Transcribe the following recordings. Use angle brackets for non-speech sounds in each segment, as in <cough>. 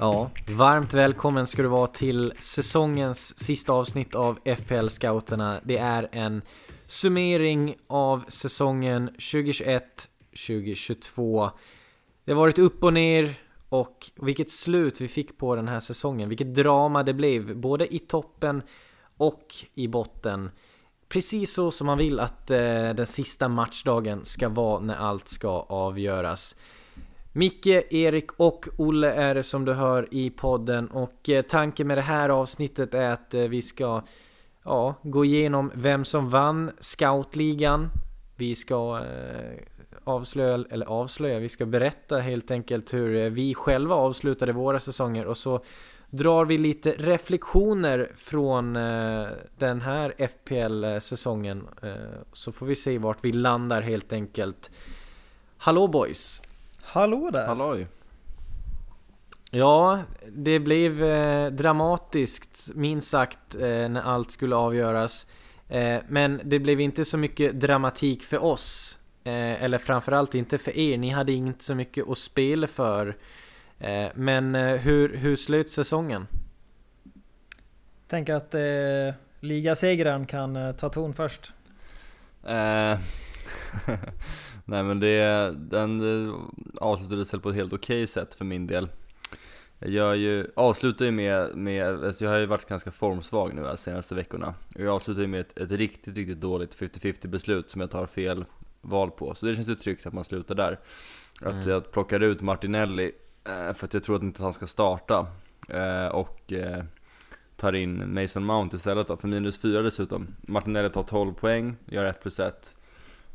Ja, varmt välkommen ska du vara till säsongens sista avsnitt av FPL-scouterna. Det är en summering av säsongen 2021-2022. Det har varit upp och ner och vilket slut vi fick på den här säsongen. Vilket drama det blev, både i toppen och i botten. Precis så som man vill att eh, den sista matchdagen ska vara när allt ska avgöras. Micke, Erik och Olle är det som du hör i podden och eh, tanken med det här avsnittet är att eh, vi ska ja, gå igenom vem som vann scoutligan. Vi ska eh, avslöja, eller avslöja, vi ska berätta helt enkelt hur eh, vi själva avslutade våra säsonger och så drar vi lite reflektioner från den här FPL-säsongen. så får vi se vart vi landar helt enkelt. Hallå boys! Hallå där! Halloj! Ja, det blev eh, dramatiskt minst sagt eh, när allt skulle avgöras. Eh, men det blev inte så mycket dramatik för oss. Eh, eller framförallt inte för er, ni hade inte så mycket att spela för. Eh, men eh, hur, hur slöt säsongen? Tänk att eh, ligasegraren kan eh, ta ton först. <laughs> Nej men det, den avslutades väl på ett helt okej sätt för min del. Jag gör ju, avslutar ju med, med alltså jag har ju varit ganska formsvag nu de senaste veckorna. Och jag avslutar ju med ett, ett riktigt, riktigt dåligt 50-50 beslut som jag tar fel val på. Så det känns ju tryggt att man slutar där. Att mm. jag plockar ut Martinelli eh, för att jag tror att inte han ska starta. Eh, och eh, tar in Mason Mount istället då, för minus 4 dessutom. Martinelli tar 12 poäng, gör 1 plus 1.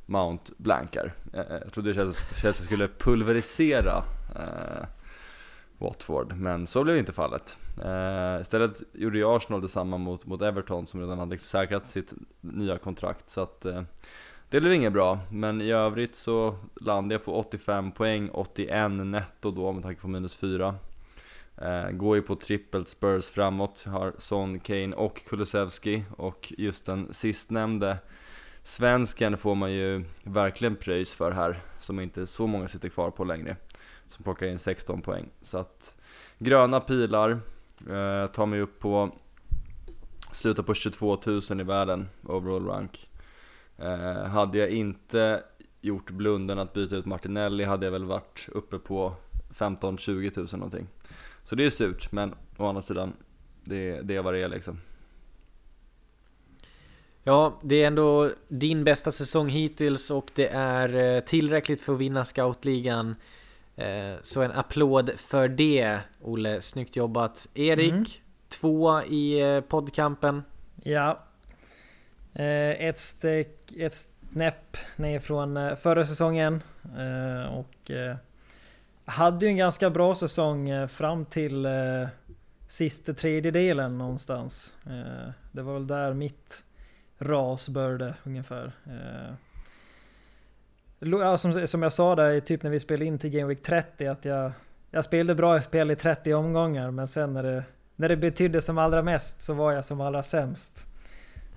Mount blankar. Eh, eh, jag trodde Chelsea skulle pulverisera eh, Watford, men så blev inte fallet. Eh, istället gjorde ju Arsenal detsamma mot, mot Everton som redan hade säkrat sitt nya kontrakt. Så att, eh, det blev inget bra, men i övrigt så landade jag på 85 poäng, 81 netto då med tanke på minus 4. Eh, går ju på trippelt Spurs framåt, har Son, Kane och Kulusevski och just den sistnämnde Svensken får man ju verkligen pröjs för här, som inte så många sitter kvar på längre. Som plockar in 16 poäng. Så att gröna pilar eh, tar mig upp på, slutar på 22 000 i världen, overall rank. Eh, hade jag inte gjort blunden att byta ut Martinelli hade jag väl varit uppe på 15-20 000 någonting. Så det är surt, men å andra sidan, det, det är vad det är liksom. Ja, det är ändå din bästa säsong hittills och det är eh, tillräckligt för att vinna scoutligan. Eh, så en applåd för det, Olle. Snyggt jobbat. Erik, mm. tvåa i eh, poddkampen. Ja. Ett, steck, ett snäpp ner från förra säsongen. Och hade ju en ganska bra säsong fram till sista tredjedelen någonstans. Det var väl där mitt ras började ungefär. Eh, ja, som, som jag sa där, typ när vi spelade in till Game Week 30, att jag, jag spelade bra FPL i 30 omgångar, men sen när det, när det betydde som allra mest så var jag som allra sämst.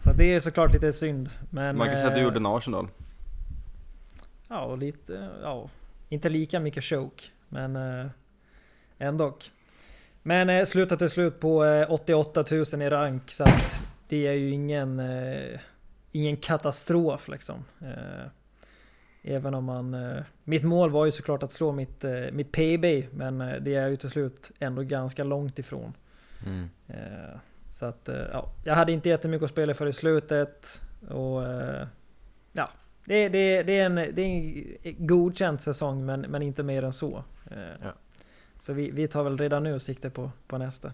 Så det är såklart lite synd. Men, Man kan säga att du gjorde en Arsenal. Ja, och lite, ja, inte lika mycket choke, men eh, ändå. Men eh, slutade till slut på eh, 88 000 i rank, så att det är ju ingen, eh, ingen katastrof liksom. Eh, även om man... Eh, mitt mål var ju såklart att slå mitt, eh, mitt PB, men eh, det är ju till slut ändå ganska långt ifrån. Mm. Eh, så att, ja, jag hade inte jättemycket att spela för i slutet. Och ja, det, det, det, är en, det är en godkänd säsong, men, men inte mer än så. Ja. Så vi, vi tar väl redan nu sikte på, på nästa.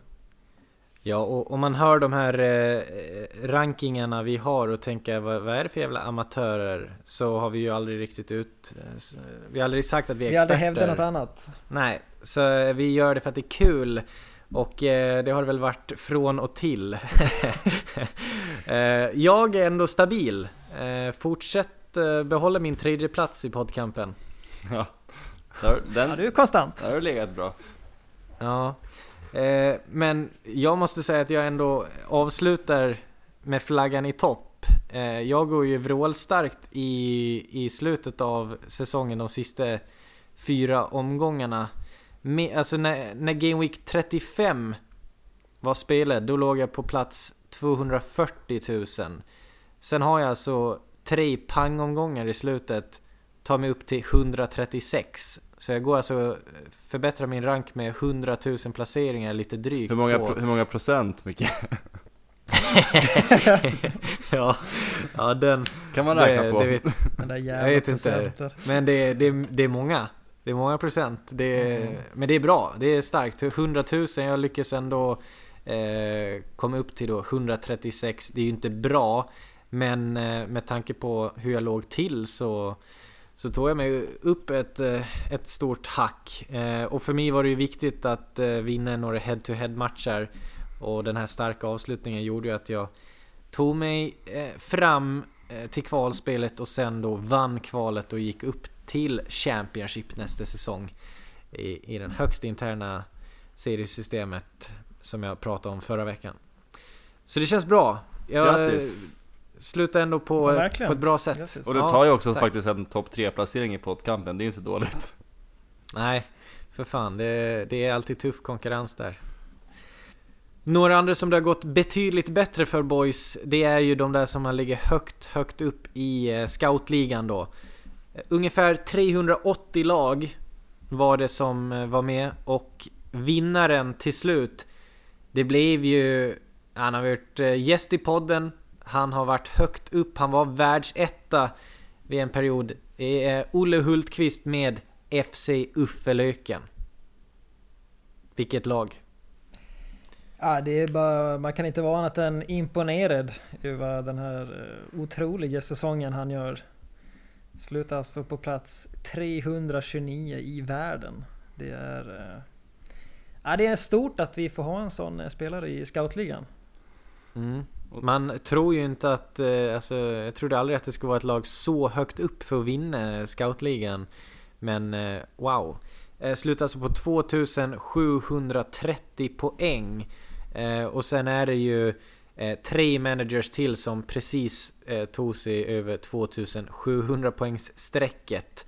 Ja, och om man hör de här eh, rankingarna vi har och tänker vad, vad, är det för jävla amatörer? Så har vi ju aldrig riktigt ut... Eh, vi har aldrig sagt att vi är experter. Vi har aldrig hävdat något annat. Nej, så vi gör det för att det är kul. Och eh, det har väl varit från och till. <laughs> eh, jag är ändå stabil. Eh, fortsätt eh, behålla min tredje plats i poddkampen. Ja, den, ja, du är konstant. Där har du legat bra. Ja. Eh, men jag måste säga att jag ändå avslutar med flaggan i topp. Eh, jag går ju vrålstarkt i, i slutet av säsongen, de sista fyra omgångarna. med, alltså när, när Game Week 35 var spelad, då låg jag på plats 240 000. Sen har jag alltså tre pangomgångar i slutet, tar mig upp till 136. Så jag går alltså förbättra min rank med 100 000 placeringar lite drygt Hur många, på... pro, hur många procent Micke? <laughs> ja, ja den... Kan man räkna det, på? Det vet, Den där jävla jag vet inte. Men det, det, det är många. Det är många procent. Det är, Mm. Men det är bra. Det är starkt. 100 000, jag lyckas ändå eh, komma upp till då 136. Det är ju inte bra. Men eh, med tanke på hur jag låg till så så tog jag mig upp ett, eh, ett stort hack. Eh, och för mig var det ju viktigt att eh, vinna några head-to-head matcher. Och den här starka avslutningen gjorde ju att jag tog mig fram till kvalspelet och sen då vann kvalet och gick upp till Championship nästa säsong. I, i den högst interna seriesystemet som jag pratade om förra veckan. Så det känns bra. Jag Grattis! Slutar ändå på, Ja, på ett bra sätt. Grattis. Och du tar ju också tack. faktiskt en topp 3 placering i poddkampen, det är ju inte dåligt Nej, för fan. Det, det är alltid tuff konkurrens där. Några andra som det har gått betydligt bättre för boys, det är ju de där som har ligger högt, högt upp i eh, scoutligan då. Ungefär 380 lag var det som eh, var med och vinnaren till slut, det blev ju... Han har varit eh, gäst i podden, han har varit högt upp, han var världsetta vid en period. Det är Olle Hultqvist med FC Uffelöken. Vilket lag? Ja, det är bara, man kan inte vara annat än imponerad över den här eh, otroliga säsongen han gör. Slutar alltså på plats 329 i världen. Det är... eh, Ja, det är stort att vi får ha en sån eh, spelare i scoutligan. Mm. Man tror ju inte att, eh, alltså, jag trodde aldrig att det skulle vara ett lag så högt upp för att vinna scoutligan. Men eh, wow. Eh, slutar alltså på 2730 poäng. Och sen är det ju tre managers till som precis tog sig över 2700 poängs strecket.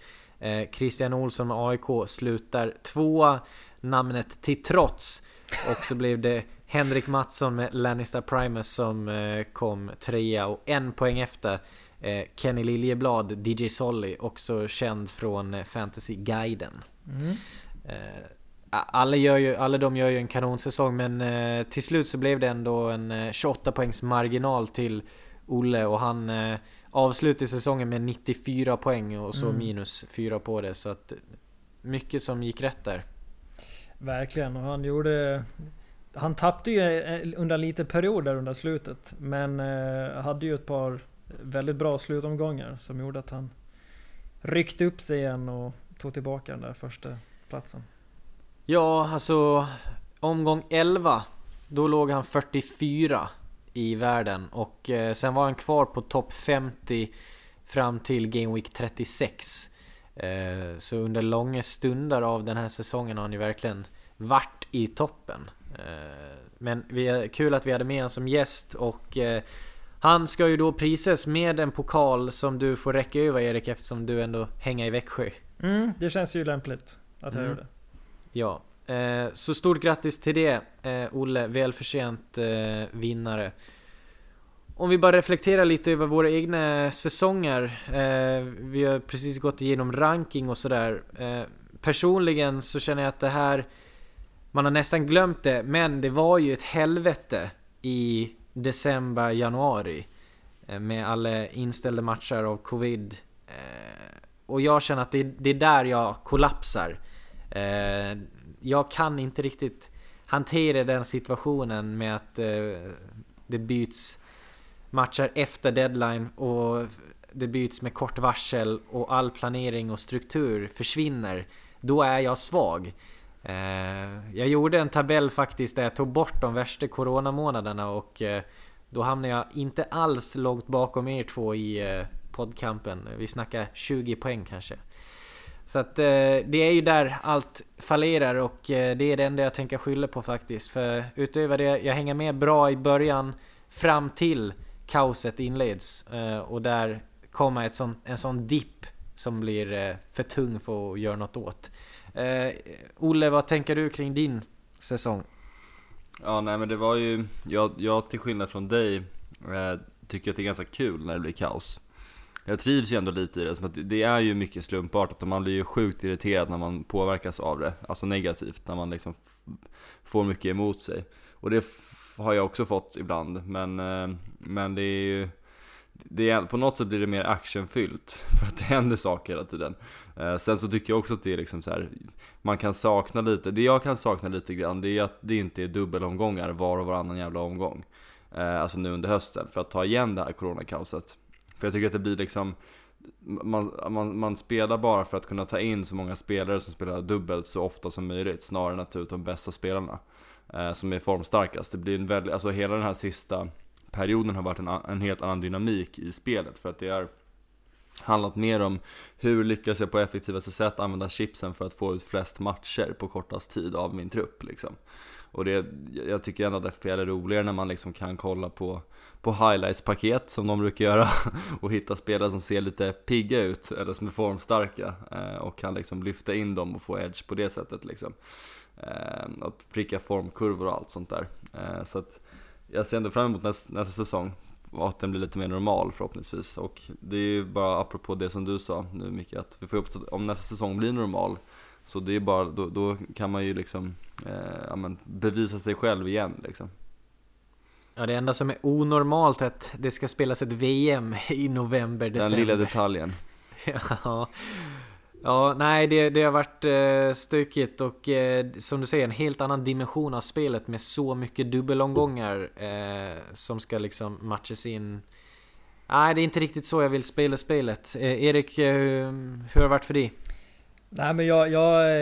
Christian Olsson med AIK slutar tvåa, namnet till trots. Och så blev det Henrik Mattsson med Lannister Primus som eh, kom trea och en poäng efter eh, Kenny Liljeblad, DJ Solly, också känd från eh, Fantasy-guiden. Mm. Alla, gör ju, alla de gör ju en kanonsäsong men till slut så blev det ändå en eh, 28 poängs marginal till Olle och han avslutade säsongen med 94 poäng och så Mm. minus 4 på det så att mycket som gick rätt där. Verkligen, och han gjorde... Han tappade ju eh, under en liten period där under slutet. Men eh, hade ju ett par väldigt bra slutomgångar som gjorde att han ryckte upp sig igen och tog tillbaka den där första platsen. Ja, alltså omgång 11 Då låg han 44 i världen och eh, sen var han kvar på topp 50 fram till Game Week 36 Så under långa stunder av den här säsongen har han ju verkligen varit i toppen men vi är, kul att vi hade med honom som gäst och eh, han ska ju då prises med en pokal som du får räcka över Erik eftersom du ändå hänger i Växjö Mm, det känns ju lämpligt att jag Mm. gör det. Ja, eh, så stort grattis till det eh, Olle, välförtjänt eh, vinnare. Om vi bara reflekterar lite över våra egna säsonger. Eh, vi har precis gått igenom ranking och sådär. Eh, personligen så känner jag att det här, man har nästan glömt det, men det var ju ett helvete i december, januari. Eh, med alla inställda matcher av covid. Eh, och jag känner att det, är där jag kollapsar. Eh, jag kan inte riktigt hantera den situationen med att det byts matcher efter deadline och det byts med kort varsel och all planering och struktur försvinner. Då är jag svag. Eh, jag gjorde en tabell faktiskt där jag tog bort de värsta coronamånaderna och eh, då hamnade jag inte alls långt bakom er två i eh, poddkampen. Vi snackar 20 poäng kanske. Så att det är ju där allt fallerar och det är det enda jag tänker skylla på faktiskt. För utöver det, jag hänger med bra i början fram till kaoset inleds. Och där kommer ett sånt, en sån dipp som blir eh, för tung för att göra något åt. Eh, Olle, vad tänker du kring din säsong? Ja nej men det var ju, jag, jag till skillnad från dig eh, tycker att det är ganska kul när det blir kaos. Jag trivs ju ändå lite i det, som att det är ju mycket slumpartat och man blir ju sjukt irriterad när man påverkas av det, alltså negativt, när man liksom får mycket emot sig. Och det har jag också fått ibland, men, eh, men det är ju det är, på något sätt blir det mer actionfyllt <laughs> för att det händer saker hela tiden. Eh, sen så tycker jag också att det är liksom så här, man kan sakna lite, det jag kan sakna lite grann det är att det inte är dubbelomgångar var och varannan jävla omgång. Eh, alltså nu under hösten för att ta igen det här coronakaoset. För jag tycker att det blir liksom man, man, man spelar bara för att kunna ta in så många spelare som spelar dubbelt så ofta som möjligt snarare än att ta ut de bästa spelarna eh, som är formstarkast. Det blir en väldigt, alltså hela den här sista perioden har varit en, en helt annan dynamik i spelet för att det har handlat mer om hur lyckas jag på effektivaste sätt använda chipsen för att få ut flest matcher på kortast tid av min trupp liksom. Och det, jag tycker ändå att FPL är roligare när man liksom kan kolla på, på highlights-paket som de brukar göra <laughs> och hitta spelare som ser lite pigga ut eller som är formstarka eh, och kan liksom lyfta in dem och få edge på det sättet liksom. Eh, att pricka formkurvor och allt sånt där. Eh, så att jag ser ändå fram emot nästa, nästa säsong och att den blir lite mer normal förhoppningsvis. Och det är ju bara apropå det som du sa nu Micke, att vi får upp, om nästa säsong blir normal så det är bara, då, då kan man ju liksom eh, ja, men bevisa sig själv igen liksom. Ja det enda som är onormalt är att det ska spelas ett VM i november, december. Den lilla detaljen. <laughs> ja. Ja, nej det, det har varit eh, stökigt och eh, som du säger en helt annan dimension av spelet med så mycket dubbelomgångar eh, som ska liksom matchas in. Nej, det är inte riktigt så jag vill spela spelet. Eh, Erik, eh, hur har det varit för dig? Nej men jag, jag,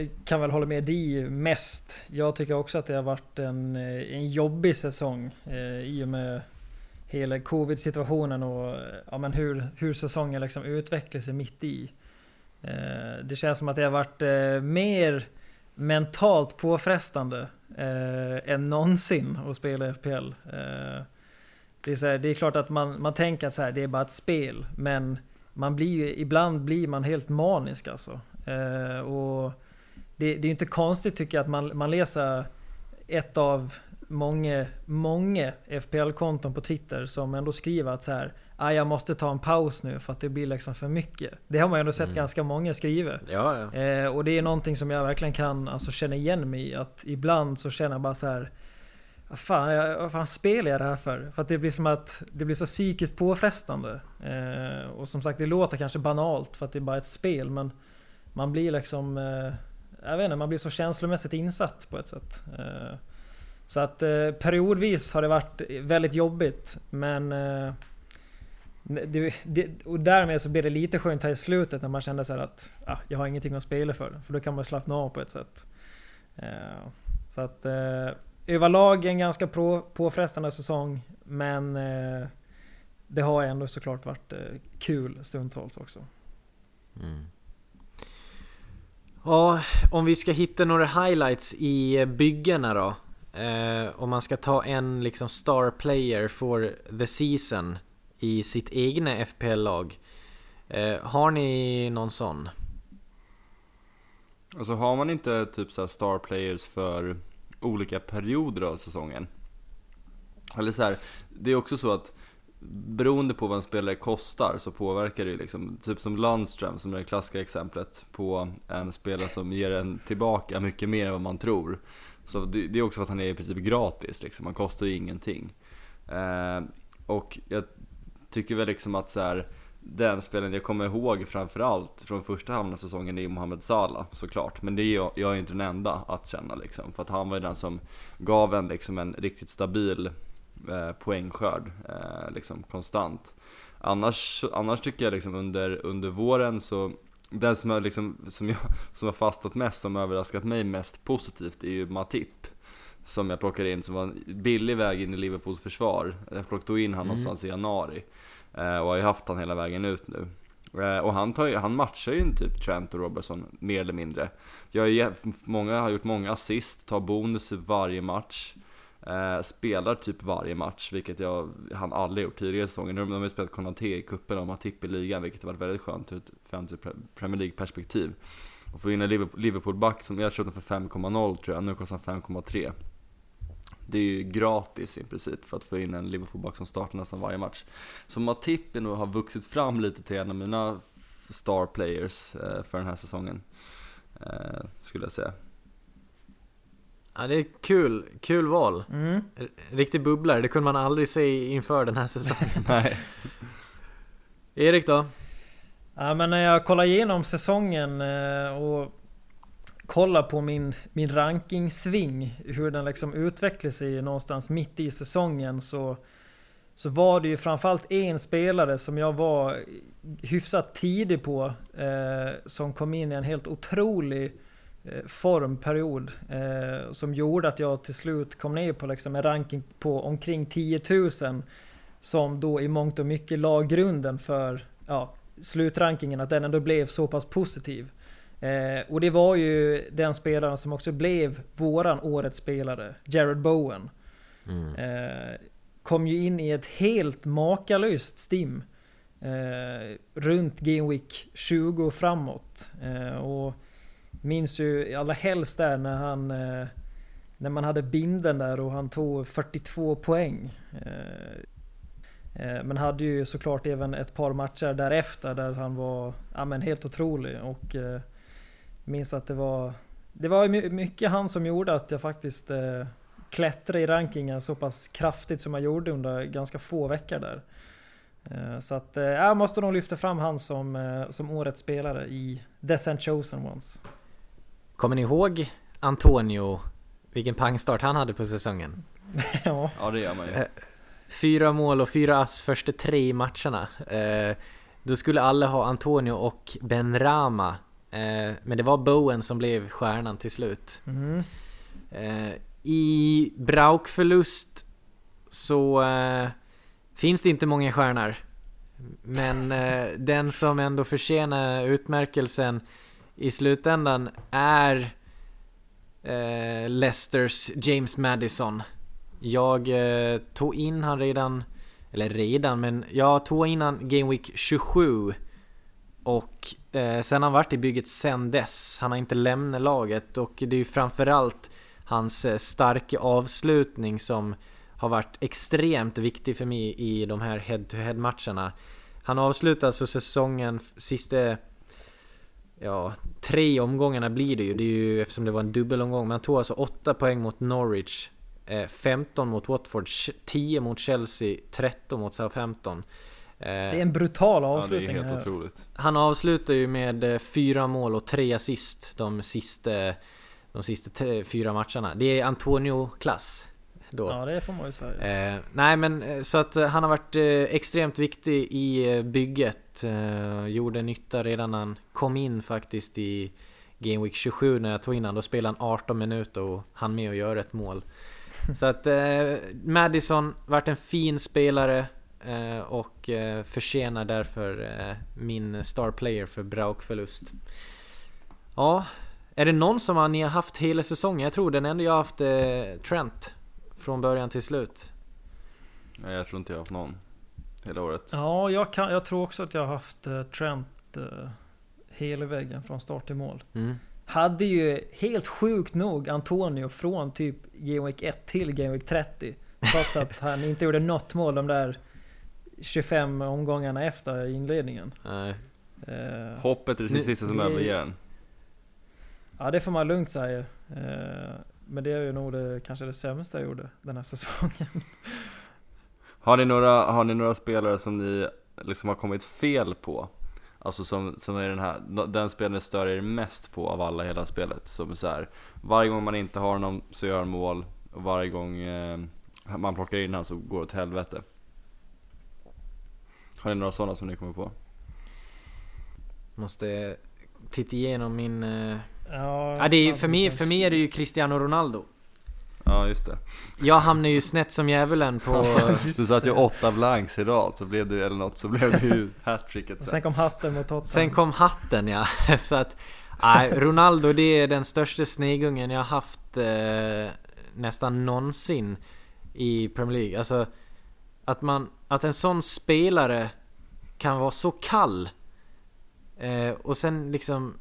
eh, kan väl hålla med dig mest. Jag tycker också att det har varit en, eh, en jobbig säsong eh, i och med hela covid-situationen och ja, men hur, hur säsongen liksom utvecklar sig mitt i. Eh, det känns som att det har varit eh, mer mentalt påfrestande eh, än någonsin att spela FPL. Det är, så här, det är klart att man, man tänker att så här, det är bara ett spel, men man blir ju, ibland blir man helt manisk alltså. och det, det är inte konstigt tycker jag att man, man läser ett av många, många FPL-konton på Twitter som ändå skriver att så här ah, jag måste ta en paus nu för att det blir liksom för mycket. Det har man ju ändå sett mm. ganska många skriva. Ja, ja. Eh, och det är någonting som jag verkligen kan alltså, känna igen mig i. Att ibland så känner jag bara så här. Fan, jag, vad fan spelar jag det här för? För att det blir som att det blir så psykiskt påfrestande. Eh, och som sagt, det låter kanske banalt för att det är bara ett spel. Men man blir liksom... Eh, jag vet inte, man blir så känslomässigt insatt på ett sätt. Eh, så att eh, periodvis har det varit väldigt jobbigt. Men eh, det, det, och därmed så blir det lite skönt här i slutet när man kände så att ah, jag har ingenting att spela för. För då kan man slappna av på ett sätt. Eh, så att eh, överlag en ganska på, påfrestande säsong. Men eh, det har ändå såklart varit eh, kul stundtals också. Mm. Ja, om vi ska hitta några highlights i eh, byggena då. Eh, om man ska ta en liksom star player for the season i sitt egna FPL-lag. Eh, har ni någon sån? Alltså har man inte typ så star players för olika perioder av säsongen? Eller så här, det är också så att beroende på vad en spelare kostar så påverkar det ju liksom, typ som Landström som är det klassiska exemplet på en spelare som ger en tillbaka mycket mer än vad man tror. Så det, det är också för att han är i princip gratis liksom, han kostar ju ingenting. Eh, och jag tycker väl liksom att så här, den spelaren jag kommer ihåg framförallt från första halvan av säsongen är Mohamed Salah såklart. Men det är jag, jag är inte den enda att känna liksom. För att han var ju den som gav en liksom en riktigt stabil eh, poängskörd eh, liksom konstant. Annars, annars tycker jag liksom under, under våren så den som har, liksom, som, jag, som har fastnat mest, som överraskat mig mest positivt är ju Matip som jag plockade in som var en billig väg in i Liverpools försvar. Jag plockade in han mm. någonstans i januari eh, och har ju haft han hela vägen ut nu. Eh, och han, tar ju, han matchar ju typ Trent och Robertson mer eller mindre. Jag är, många har gjort många assist, tar bonus i varje match. Eh, spelar typ varje match, vilket jag, han aldrig gjort tidigare i säsongen. De har ju spelat Konaté i cupen och Matip i ligan, vilket har varit väldigt skönt ur ett Premier League-perspektiv. Och få in en Liverpool-back som jag köpte för 5,0 tror jag, nu kostar han 5,3. Det är ju gratis i princip för att få in en Liverpool-back som startar nästan varje match. Så Matip är nog har vuxit fram lite till en av mina star players eh, för den här säsongen. Eh, skulle jag säga. Ja det är kul, kul val. Mm. Riktig bubblare, det kunde man aldrig se inför den här säsongen. <laughs> Nej. Erik då? Ja men när jag kollar igenom säsongen eh, och kollar på min, min rankingsving, hur den liksom utvecklar sig någonstans mitt i säsongen så så var det ju framförallt en spelare som jag var hyfsat tidig på eh, som kom in i en helt otrolig eh, formperiod eh, som gjorde att jag till slut kom ner på liksom en ranking på omkring 10 000 som då i mångt och mycket la grunden för ja, slutrankingen, att den ändå blev så pass positiv. Eh, och det var ju den spelaren som också blev våran årets spelare, Jared Bowen. Mm. Eh, kom ju in i ett helt makalöst stim. Eh, runt Game Week 20 framåt. Eh, och minns ju allra helst där när han eh, när man hade binden där och han tog 42 poäng. Eh, men hade ju såklart även ett par matcher därefter där han var ja, men helt otrolig och minns att det var det var mycket han som gjorde att jag faktiskt eh, klättrade i rankingen så pass kraftigt som jag gjorde under ganska få veckor där. Eh, så att eh, jag måste nog lyfta fram han som, eh, som årets spelare i Descent Chosen Ones. Kommer ni ihåg Antonio? Vilken pangstart han hade på säsongen? <laughs> ja. ja, det gör man ju. Eh, Fyra mål och fyra ass första tre matcherna. Eh, då skulle alla ha Antonio och Ben Rama. Eh, men det var Bowen som blev stjärnan till slut. Mm. I Brauk-förlust så eh, finns det inte många stjärnor. Men den som ändå förtjänar utmärkelsen i slutändan är Leicesters James Madison. Jag tog in han redan, eller redan, men jag tog in han Game Week 27 och Eh, sen har han varit i bygget sen dess. Han har inte lämnat laget och det är ju framförallt hans eh, starka avslutning som har varit extremt viktig för mig i de här head-to-head matcherna. Han avslutar alltså säsongen sista Ja, tre omgångarna blir det ju. Det är ju eftersom det var en dubbelomgång. Men han tog alltså 8 poäng mot Norwich eh, 15 mot Watford, 10 mot Chelsea, 13 mot Southampton. Eh, det är en brutal avslutning. Ja, det är helt otroligt. Han avslutar ju med fyra mål och tre assist de sista, de sista tre, fyra matcherna. Det är Antonio-klass. Då. Ja, det får man ju säga. Eh, nej, men så att han har varit eh, extremt viktig i bygget. Eh, gjorde nytta redan när han kom in faktiskt i Game Week 27 när jag tog in honom. Då spelade han 18 minuter och han med att göra ett mål. <laughs> Så att eh, Madison vart en fin spelare eh, och eh, förtjänar därför eh, min star player för Brauk-förlust. Ja, är det någon som har, ni har haft hela säsongen? Jag tror den enda jag har haft eh, Trent från början till slut. Nej, jag tror inte jag har haft någon hela året. Ja, jag, kan, jag tror också att jag har haft eh, Trent eh, hela vägen från start till mål. Mm hade ju helt sjukt nog Antonio från typ Game Week 1 till Game Week 30. Trots att han inte gjorde något mål de där 25 omgångarna efter inledningen. Nej. Uh, Hoppet är det sista som överger en. Ja det får man lugnt säga. Uh, men det är ju nog det, kanske det sämsta jag gjorde den här <laughs> säsongen. Har ni några, har ni några spelare som ni liksom har kommit fel på? Alltså som, som är den här, den spelaren stör er mest på av alla hela spelet. Som så här, varje gång man inte har honom så gör han mål och varje gång eh, man plockar in honom så går det åt helvete. Har ni några sådana som ni kommer på? Måste titta igenom min... Eh... Ja, ja, det är, för, mig, för mig är det ju Cristiano Ronaldo. Ja just det Jag hamnade ju snett som djävulen på... <laughs> du satt ju åtta blanks i rad, så blev det, eller något, så blev det ju hattricket sen. sen kom hatten mot Tottenham Sen kom hatten ja, <laughs> så att... Nej, Ronaldo det är den största snegungen jag haft eh, nästan någonsin i Premier League. Alltså att man, att en sån spelare kan vara så kall eh, och sen liksom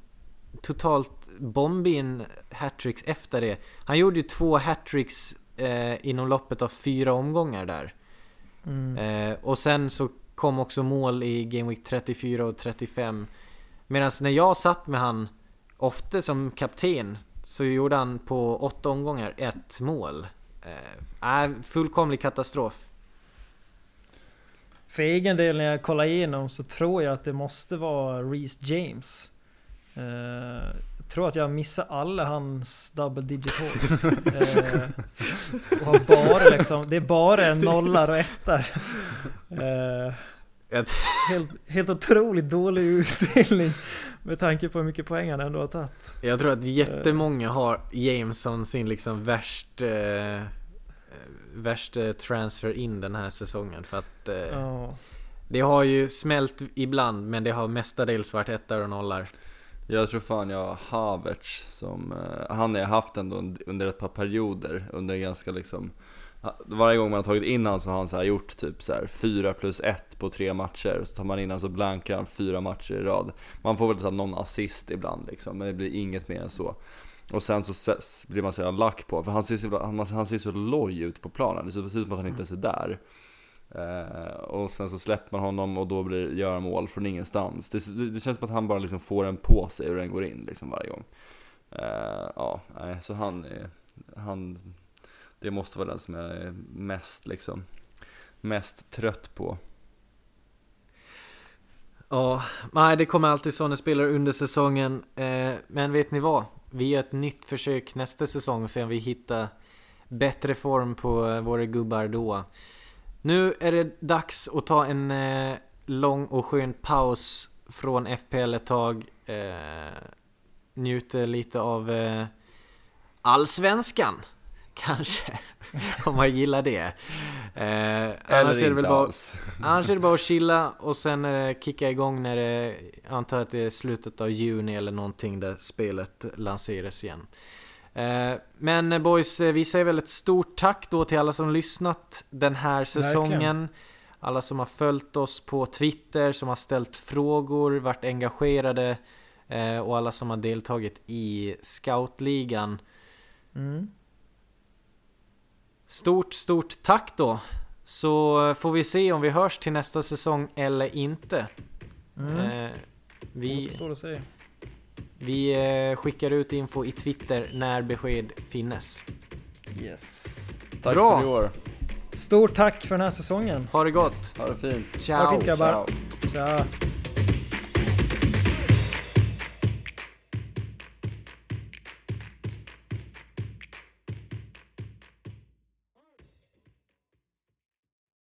totalt bomba in hattricks efter det. Han gjorde ju två hattricks eh, inom loppet av fyra omgångar där. Mm. Eh, och sen så kom också mål i Game Week 34 och 35. Medan när jag satt med han ofta som kapten så gjorde han på åtta omgångar ett mål. Eh, fullkomlig katastrof. För egen del när jag kollar igenom så tror jag att det måste vara Reece James. Eh, jag tror att jag missar alla hans double digit hål. eh, och har bara liksom, det är bara en nollar och ettar. Jag- helt, helt otroligt dålig utdelning med tanke på hur mycket poäng han ändå har tagit. Jag tror att jättemånga har James som sin liksom värst, värst eh, transfer in den här säsongen. För att eh, Ja. det har ju smält ibland men det har mestadels varit ettor och nollar. Jag tror fan jag har Havertz som, eh, han har jag haft ändå un- under ett par perioder, under ganska liksom varje gång man har tagit in han så har han så här gjort typ så här 4 plus 1 på tre matcher, så tar man in han så blankar han fyra matcher i rad. Man får väl så här någon assist ibland liksom, men det blir inget mer än så. Och sen så ses, blir man så jävla lack på, för han ser så, han, han ser så loj ut på planen, det ser ut som att han inte ens är där. Eh, och sen så släpper man honom och då blir, gör han mål från ingenstans. Det, det, det känns som att han bara liksom får en på sig och den går in liksom varje gång. Eh, ja, så han är, han, det måste vara den som jag är mest liksom, mest trött på. Ja, nej det kommer alltid sådana spelare under säsongen. Eh, men vet ni vad? Vi gör ett nytt försök nästa säsong och ser om vi hittar bättre form på våra gubbar då. Nu är det dags att ta en eh, lång och skön paus från FPL ett tag. Eh, njuta lite av eh, Allsvenskan. Kanske. <laughs> om man gillar det. Eh, annars är det väl bara alls. <laughs> Annars är det bara att chilla och sen eh, kicka igång när det, jag antar att det är slutet av juni eller någonting där spelet lanseras igen. Eh, men eh, boys, eh, vi säger väl ett stort tack då till alla som lyssnat den här säsongen. Verkligen. Alla som har följt oss på Twitter, som har ställt frågor, varit engagerade eh, och alla som har deltagit i scoutligan. Mm. Stort, stort tack då! Så får vi se om vi hörs till nästa säsong eller inte. Mm. Eh, vi vi eh, skickar ut info i Twitter när besked finnes. Yes. Tack Bra. för i år. Stort tack för den här säsongen. Ha det gott! Ha det fint. Ciao! Ha det fint grabbar. Ciao. Tja.